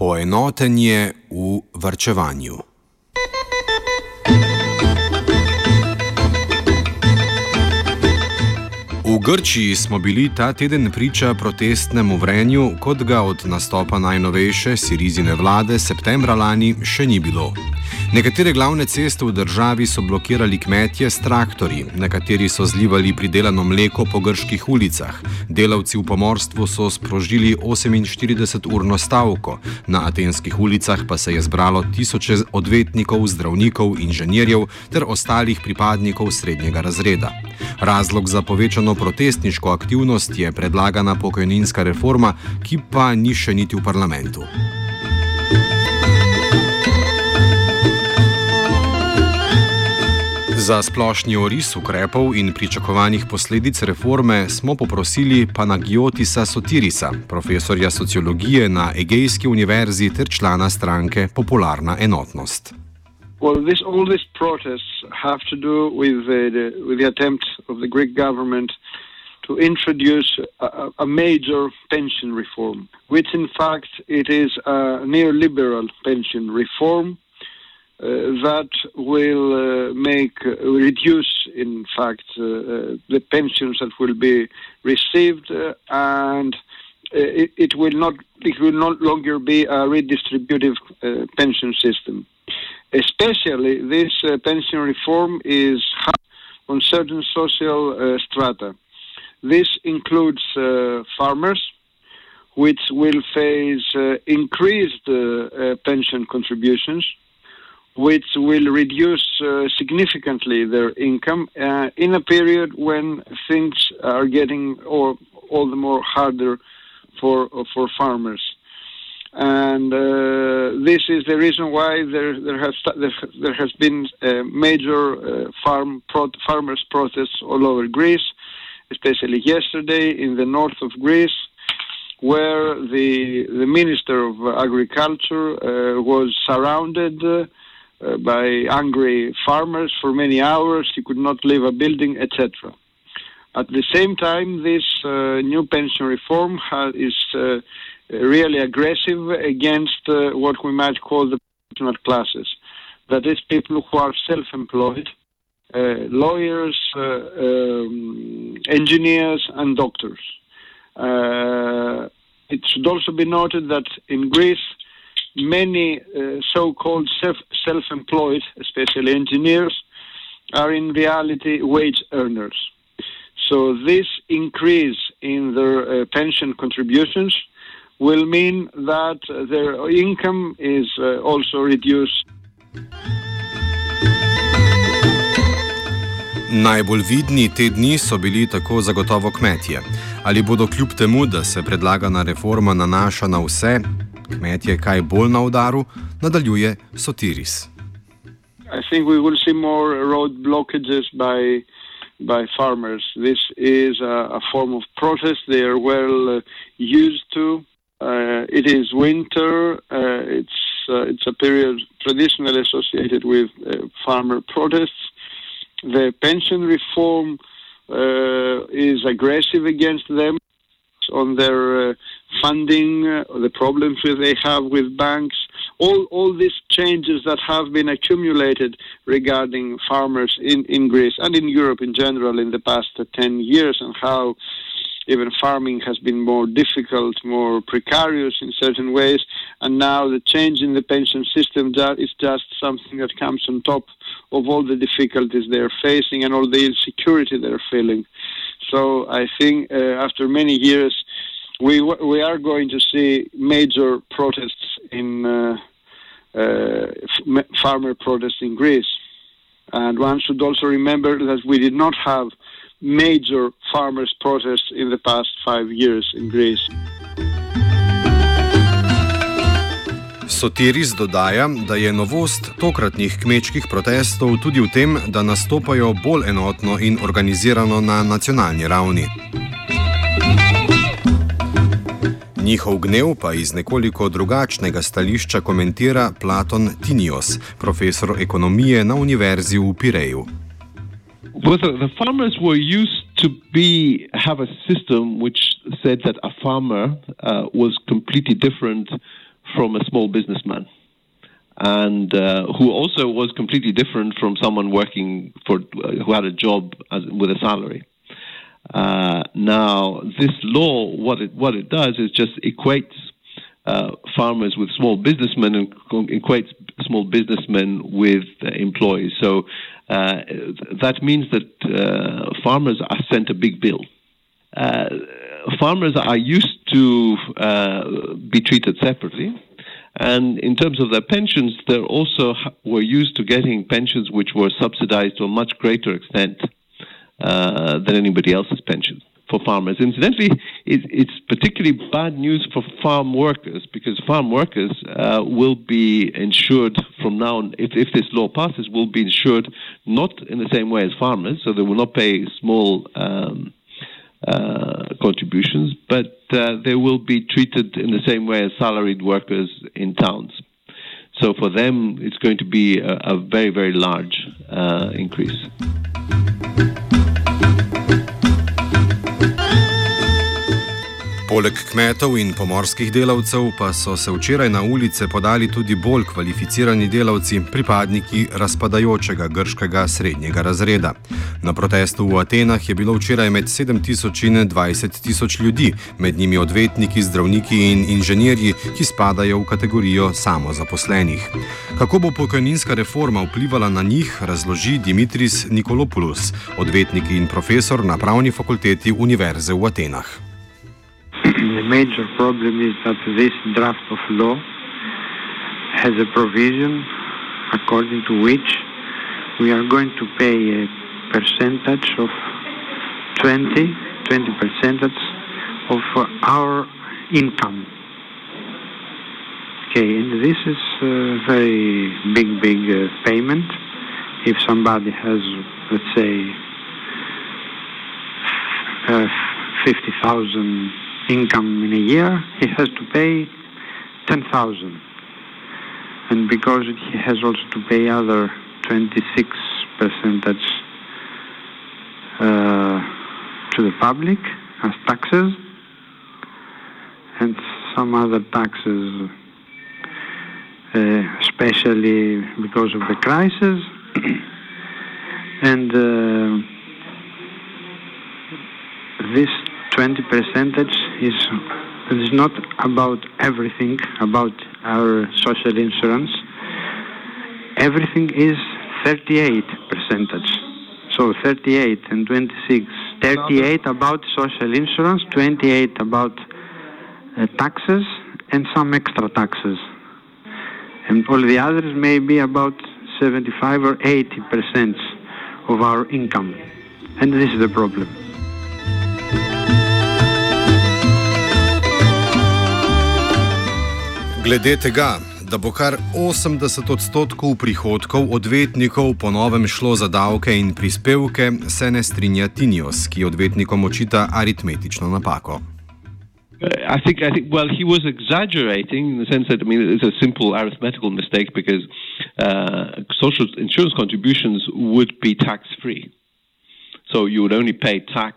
Poenotenje v vrčevanju. V Grčiji smo bili ta teden priča protestnemu vrenju, kot ga od nastopa najnovejše sirizine vlade septembra lani še ni bilo. Nekatere glavne ceste v državi so blokirali kmetje s traktorji, nekateri so zlivali pridelano mleko po grških ulicah, delavci v pomorstvu so sprožili 48-urno stavko, na atenskih ulicah pa se je zbralo tisoče odvetnikov, zdravnikov, inženirjev ter ostalih pripadnikov srednjega razreda. Razlog za povečano protestniško aktivnost je predlagana pokojninska reforma, ki pa ni še niti v parlamentu. Za splošni oris ukrepov in pričakovanih posledic reforme smo poprosili Panagiotisa Sotirisa, profesorja sociologije na Egejski univerzi ter člana stranke Popularna enotnost. Well, this, all these protests have to do with the, the, with the attempt of the Greek government to introduce a, a major pension reform, which in fact it is a neoliberal pension reform Uh, that will uh, make uh, reduce, in fact, uh, uh, the pensions that will be received, uh, and it, it, will not it will no longer be a redistributive pension system. Especially, this pension reform is on certain social strata. This includes farmers, which will face increased pension contributions which will reduce uh, significantly their income uh, in a period when things are getting all, all the more harder for for farmers. And uh, this is the reason why there there has there has been major uh, farm pro- farmers protests all over Greece, especially yesterday in the north of Greece, where the the minister of agriculture uh, was surrounded uh, uh, by angry farmers for many hours. He could not leave a building, etc. At the same time, this uh, new pension reform is uh, really aggressive against what we might call the professional classes. That is, people who are self employed, uh, lawyers, um, engineers, and doctors. it should also be noted that in Greece, many uh, so-called self, self-employed, especially engineers, are in reality wage earners. So this increase in their uh, pension contributions will mean that their income is uh, also reduced. Najbolj vidni te dni so bili tako zagotovo kmetje. Ali bodo kljub temu, da se predlagana reforma nanaša na vse, kmetje kaj bolj na udaru, nadaljuje Sotiris. I think we will see more road blockages by by farmers. This is a, a form of protest they are well uh, used to. Uh, it is winter. Uh, it's uh, it's a period traditionally associated with uh, farmer protests. The pension reform uh, is aggressive against them on their uh, funding, uh, the problems they have with banks, all, all these changes that have been accumulated regarding farmers in, in Greece and in Europe in general in the past uh, 10 years, and how even farming has been more difficult, more precarious in certain ways, and now the change in the pension system is just something that comes on top of all the difficulties they're facing and all the insecurity they're feeling. So I think uh, after many years, we we are going to see major protests in uh, uh, farmer protests in Greece, and one should also remember that we did not have major farmers protests in the past five years in Greece. Sotiris dodaja, da je novost tokratnih kmečkih protestov tudi v tem, da nastopajo bolj enotno in organizirano na nacionalni ravni. Njihov gnev pa iz nekoliko drugačnega stališča komentira Platon Tinios, profesor ekonomije na Univerzi v Pireju. The, the, farmers were used to be have a system which said that a farmer uh, was completely different from a small businessman, and uh, who also was completely different from someone working for uh, who had a job as, with a salary. Uh, now, this law, what it what it does is just equates uh, farmers with small businessmen and equates small businessmen with uh, employees. So uh, that means that uh, farmers are sent a big bill. Uh, farmers are used to be treated separately. And in terms of their pensions, they also were used to getting pensions which were subsidized to a much greater extent uh, than anybody else's pension for farmers. Incidentally, it, it's particularly bad news for farm workers because farm workers uh, will be insured from now on, if, if this law passes, will be insured not in the same way as farmers, so they will not pay small um, uh, contributions, but uh, they will be treated in the same way as salaried workers in towns. So for them, it's going to be a, a very, very large uh, increase. Poleg kmetov in pomorskih delavcev pa so se včeraj na ulice podali tudi bolj kvalificirani delavci, pripadniki razpadajočega grškega srednjega razreda. Na protestu v Atenah je bilo včeraj med 7000 in 20 tisoč ljudi, med njimi odvetniki, zdravniki in inženirji, ki spadajo v kategorijo samozaposlenih. Kako bo pokojninska reforma vplivala na njih, razloži Dimitris Nikolopoulos, odvetnik in profesor na pravni fakulteti Univerze v Atenah. The major problem is that this draft of law has a provision according to which we are going to pay a percentage of 20, 20 percentage of our income. Okay, and this is a very big, big uh, payment. If somebody has, let's say, uh, 50,000 income in a year, he has to pay 10,000. And because he has also to pay other 26 percentage uh, to the public as taxes and some other taxes, uh, especially because of the crisis. and uh, this 20 percentage is is not about everything about our social insurance. Everything is 38 percentage. So 38 and 26. 38 about social insurance, 28 about uh, taxes, and some extra taxes. And all the others may be about 75 or 80 percent of our income. And this is the problem. Glede tega, da bo kar 80 odstotkov prihodkov odvetnikov po novem šlo za davke in prispevke, se ne strinja Tinios, ki odvetnikom očita aritmetično napako. I think, I think, well, he was exaggerating in the sense that, I mean, it's a simple arithmetical mistake because uh, social insurance contributions would be tax free. So you would only pay tax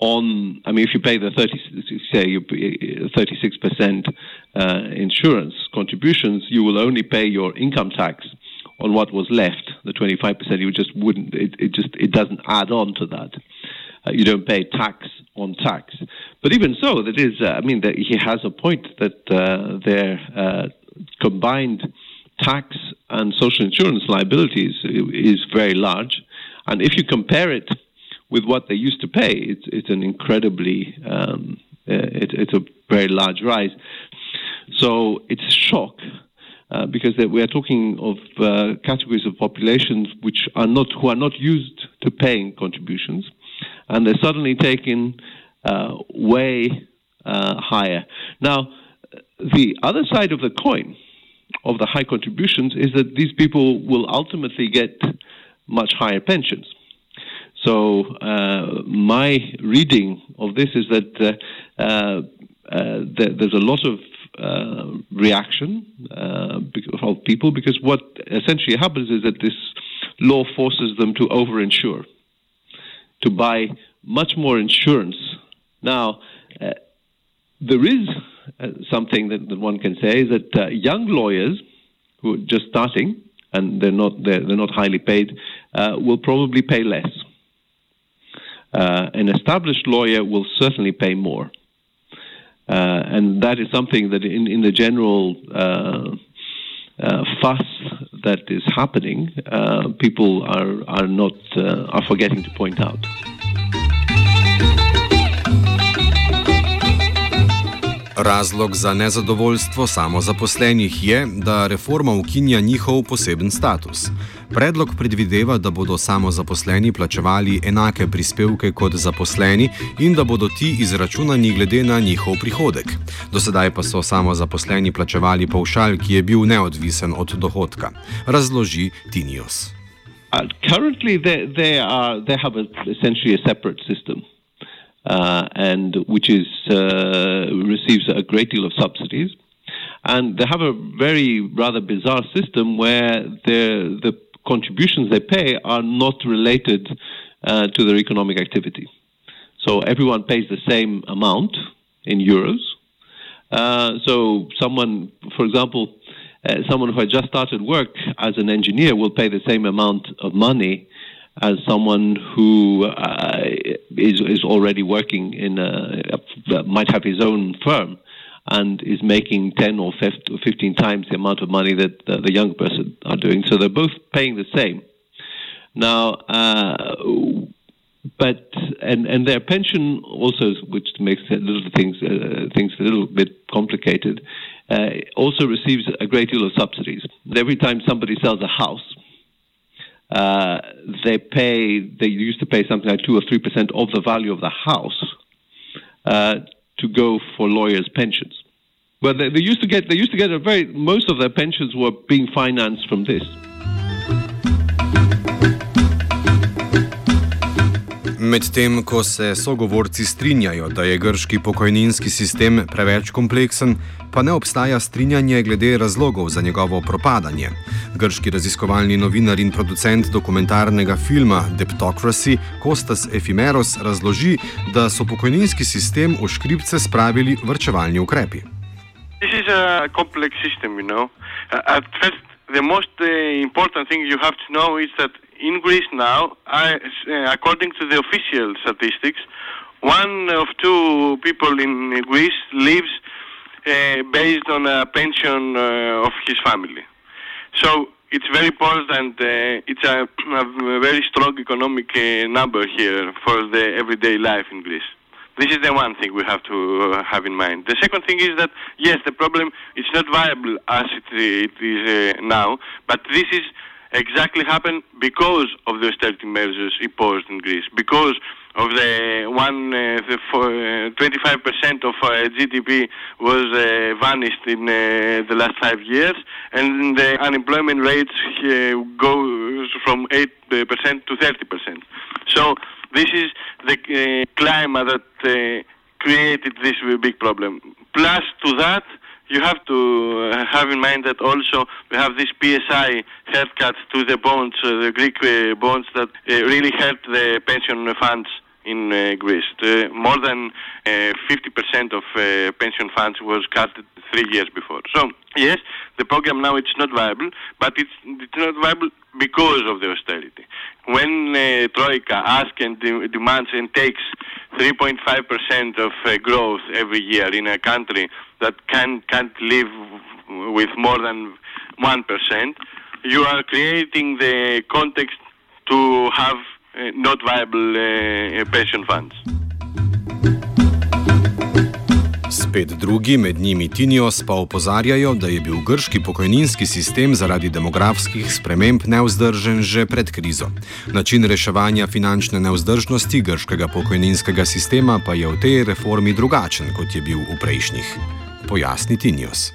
on, I mean, if you pay the 30, say, 36% uh, insurance contributions, you will only pay your income tax on what was left, the 25%. You just wouldn't, it, it just, it doesn't add on to that. uh, you don't pay tax on tax. But even so, that is, uh, I mean, he has a point that uh, their uh, combined tax and social insurance liabilities is very large. And if you compare it with what they used to pay, it's, it's an incredibly, um, uh, it, it's a very large rise. So it's a shock. Uh, because we are talking of uh, categories of populations which are not who are not used to paying contributions, and they're suddenly taken uh, way uh, higher. Now, the other side of the coin of the high contributions is that these people will ultimately get much higher pensions. So uh, my reading of this is that uh, uh, uh there's a lot of uh, reaction of people because what essentially happens is that this law forces them to over-insure, to buy much more insurance. Now, there is something that, that, one can say is that young lawyers who are just starting and they're not they're, they're not highly paid will probably pay less uh, an established lawyer will certainly pay more. Uh, and that is something that in, in the general uh, uh fuss that is happening, uh, people are, are not uh, are forgetting to point out. Razlog za nezadovoljstvo samozaposlenih je, da reforma ukinja njihov poseben status. Predlog predvideva, da bodo samozaposleni plačevali enake prispevke kot zaposleni in da bodo ti izračunani glede na njihov prihodek. Do sedaj pa so samozaposleni plačevali paušal, ki je bil neodvisen od dohodka. Razloži Tinios. Uh, currently, they, they, are, they have a, essentially a separate system. Uh, and which is uh, receives a great deal of subsidies. And they have a very rather bizarre system where the contributions they pay are not related uh, to their economic activity. So everyone pays the same amount in euros. Uh, so someone, for example, uh, someone who had just started work as an engineer will pay the same amount of money as someone who uh, is is already working in a, a, might have his own firm and is making 10 or 15 times the amount of money that uh, the young person are doing. So they're both paying the same. Now, uh, but and and their pension also, which makes little things uh, things a little bit complicated, uh, also receives a great deal of subsidies. Every time somebody sells a house, uh, they pay, they used to pay something like 2 or 3% of the value of the house uh, to go for lawyers' pensions. Well, they, they, used to get, they used to get a very, most of their pensions were being financed from this. Medtem ko se sogovorci strinjajo, da je grški pokojninski sistem preveč kompleksen, pa ne obstaja strinjanje glede razlogov za njegovo propadanje. Grški raziskovalni novinar in producent dokumentarnega filma Deptocracy Kostas Efimeros razloži, da so pokojninski sistem v škripce spravili vrčevalni ukrepi. This is a complex system, you know. Uh, at first, the most uh, important thing you have to know is that in Greece now, I, uh, according to the official statistics, one of two people in Greece lives uh, based on a pension uh, of his family. So it's very important. Uh, it's a, a, very strong economic uh, number here for the everyday life in Greece. This is the one thing we have to uh, have in mind. The second thing is that yes, the problem is not viable as it, it is now, but this is exactly happened because of the austerity measures imposed in Greece, because of the one uh, the for, uh, 25% of uh, GDP was uh, vanished in uh, the last five years, and the unemployment rates goes from 8% to 30%. So this is the climate that created this big problem. Plus to that, you have to uh, have in mind that also we have this PSI haircut to the bonds, uh, the Greek uh, bonds that uh, really hurt the pension funds in uh, Greece. More than uh, 50% of uh, pension funds was cut three years before. So yes, the program now it's not viable, but it's it's not viable because of the austerity. When Troika asks and de- demands and takes 3.5% of growth every year in a country that can can't live with more than one percent, you are creating the context to have uh, not viable uh, pension funds. Spet drugi, med njimi Tinios, pa opozarjajo, da je bil grški pokojninski sistem zaradi demografskih sprememb neuzdržen že pred krizo. Način reševanja finančne neuzdržnosti grškega pokojninskega sistema pa je v tej reformi drugačen, kot je bil v prejšnjih. Pojasni Tinios.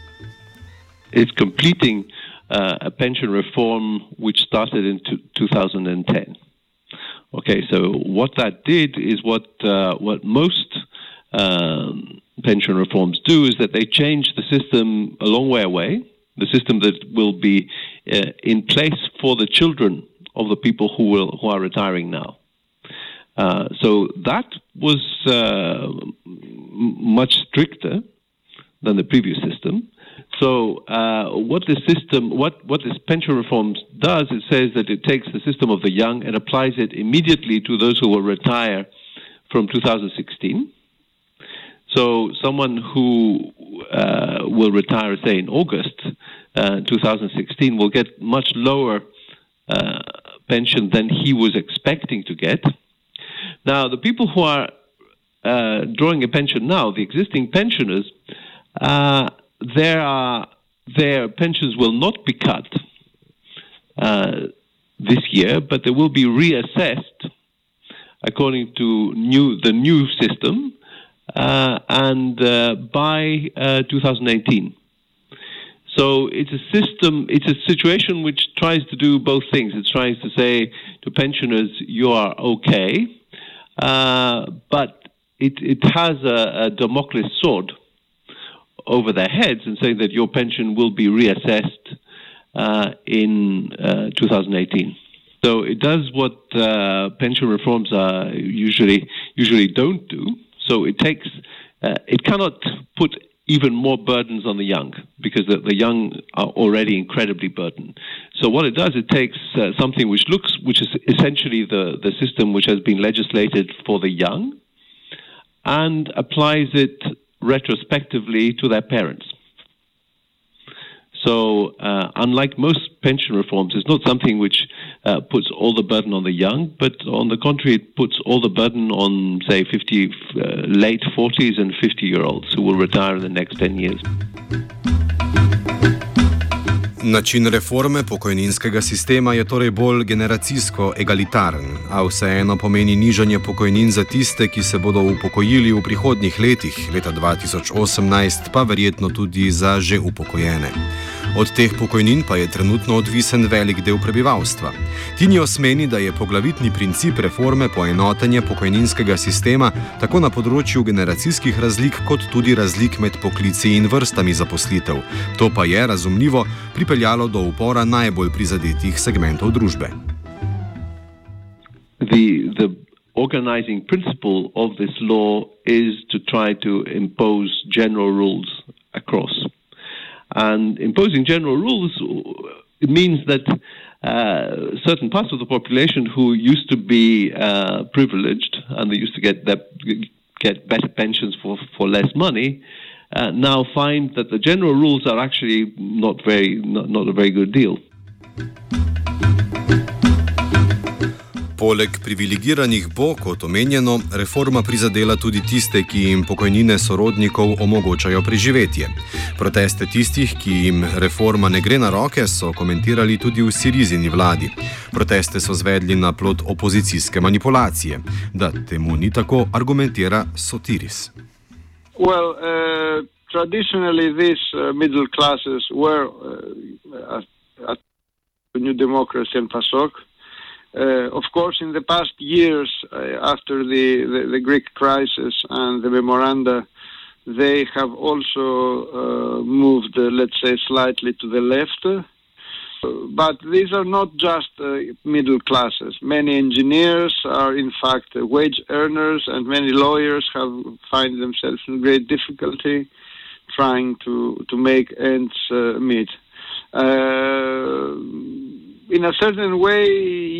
It's completing uh, a pension reform which started in 2010. Okay, so what that did is what uh, what most um, pension reforms do is that they change the system a long way away, the system that will be uh, in place for the children of the people who will who are retiring now. Uh, so that was uh, much stricter than the previous system. So uh, what this system, what, what this pension reform does, it says that it takes the system of the young and applies it immediately to those who will retire from 2016. So someone who uh, will retire, say in August uh, 2016, will get much lower uh, pension than he was expecting to get. Now, the people who are uh, drawing a pension now, the existing pensioners, uh, there are, their pensions will not be cut uh, this year, but they will be reassessed according to new the new system uh, and uh, by uh, 2018. So it's a system, it's a situation which tries to do both things. It tries to say to pensioners, you are okay, uh, but it, it has a, a sword over their heads and saying that your pension will be reassessed uh, in uh, 2018. So it does what uh, pension reforms are usually usually don't do. So it takes uh, it cannot put even more burdens on the young because the, the, young are already incredibly burdened. So what it does, it takes uh, something which looks, which is essentially the, the system which has been legislated for the young, and applies it retrospectively to their parents. So, uh, unlike most pension reforms, it's not something which uh, puts all the burden on the young, but on the contrary, it puts all the burden on, say, 50, uh, late 40s and 50 year olds who will retire in the next 10 years. Način reforme pokojninskega sistema je torej bolj generacijsko egalitaren, a vseeno pomeni nižanje pokojnin za tiste, ki se bodo upokojili v prihodnjih letih, leta 2018 pa verjetno tudi za že upokojene. Od teh pokojnin pa je trenutno odvisen velik del prebivalstva. Tinios meni, da je poglavitni princip reforme poenotenje pokojninskega sistema tako na področju generacijskih razlik, kot tudi razlik med poklici in vrstami zaposlitev. To pa je, razumljivo, pripeljalo do upora najbolj prizadetih segmentov družbe. The, the organizing principle of this law is to try to impose general rules across. And imposing general rules means that uh, certain parts of the population who used to be uh, privileged and they used to get get better pensions for, for less money uh, now find that the general rules are actually not very not, not a very good deal. Poleg privilegiranih bo, kot omenjeno, reforma prizadela tudi tiste, ki jim pokojnine sorodnikov omogočajo preživetje. Proteste tistih, ki jim reforma ne gre na roke, so komentirali tudi v Sirizini vladi. Proteste so zvedli na plot opozicijske manipulacije. Da temu ni tako, argumentira Sotiris. Well, uh, traditionally, these uh, middle classes were uh, at, at New Democracy and PASOK. Uh, of course, in the past years, uh, after the, the, the, Greek crisis and the memoranda, they have also uh, moved, uh, let's say, slightly to the left. But these are not just uh, middle classes. Many engineers are, in fact, uh, wage earners, and many lawyers have find themselves in great difficulty trying to to make ends uh, meet. In a certain way,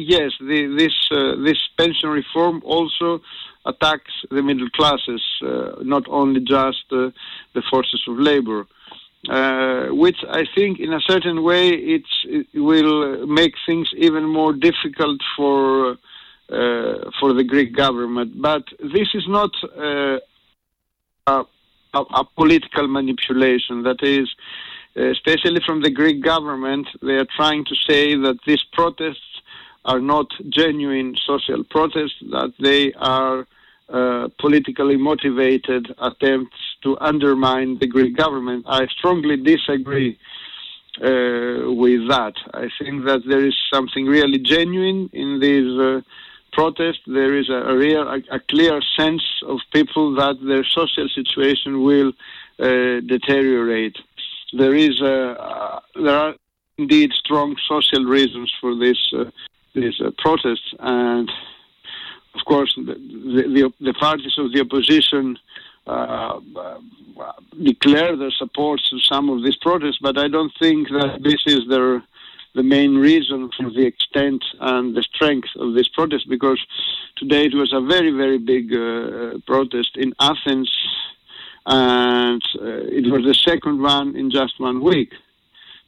yes, the, this uh, this pension reform also attacks the middle classes, uh, not only just uh, the forces of labor. Uh, which I think, in a certain way, it will make things even more difficult for uh, for the Greek government. But this is not uh, a, a political manipulation. That is, especially from the Greek government, they are trying to say that these protests are not genuine social protests, that they are uh, politically motivated attempts to undermine the Greek government. I strongly disagree uh, with that. I think that there is something really genuine in these uh, protests. There is a, a real, a, a, clear sense of people that their social situation will uh, deteriorate. There is, uh, there are indeed strong social reasons for this, these protests and of course, the, the, the parties of the opposition uh, uh, declare their support to some of these protests, but I don't think that this is their the main reason for the extent and the strength of this protest because today it was a very very big uh, protest in Athens and uh, it was the second one in just one week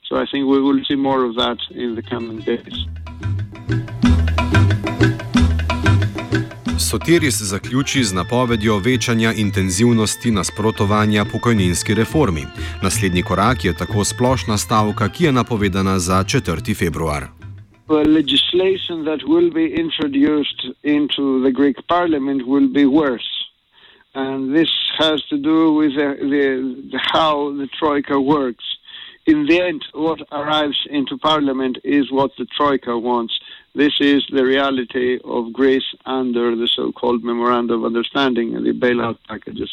so I think we will see more of that in the coming days Sotiris zaključi z napovedjo večanja intenzivnosti nasprotovanja pokojninski reformi. Naslednji korak je tako splošna stavka, ki je napovedana za 4. februar. Legislation that will be introduced into the Greek parliament will be worse. And this has to do with the, the, how the Troika works. In the end, what arrives into parliament is what the Troika wants. This is the reality of Greece under the so-called memorandum of understanding and the bailout packages.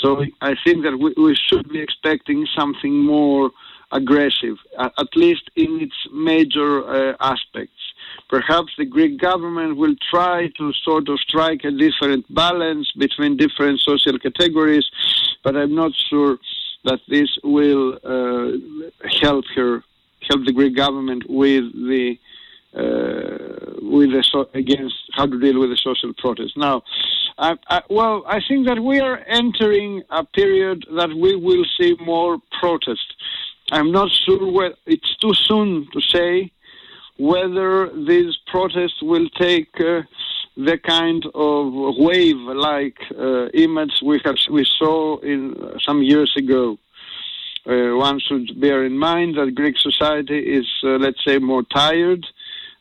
So I think that we, we should be expecting something more aggressive, at least in its major uh, aspects. Perhaps the Greek government will try to sort of strike a different balance between different social categories, but I'm not sure that this will uh, help her, help the Greek government with the uh, with the so- against how to deal with the social protest. Now, I, I, well, I think that we are entering a period that we will see more protest. I'm not sure whether it's too soon to say whether these protests will take uh, the kind of wave-like uh, image we have we saw in uh, some years ago. Uh, one should bear in mind that Greek society is, uh, let's say, more tired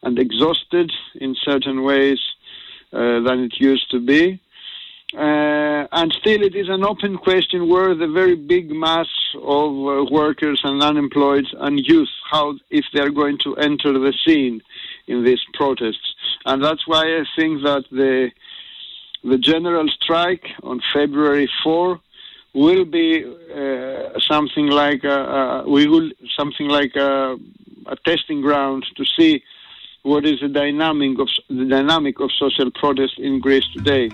and exhausted in certain ways uh, than it used to be. Uh, and still, it is an open question where the very big mass of uh, workers and unemployed and youth, how if they are going to enter the scene in these protests, and that's why I think that the the general strike on February 4 will be uh, something like a, a, we will something like a, a testing ground to see what is the dynamic of the dynamic of social protest in Greece today.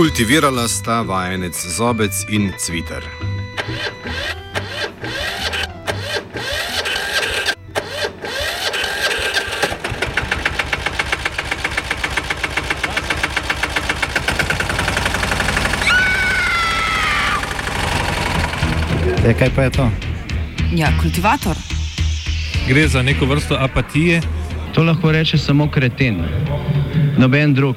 Kultivirala sta vajenec Zobec in Cviter. E, kaj pa je to? Ja, kultivator. Gre za neko vrsto apatije. To lahko reče samo kreten, noben drug.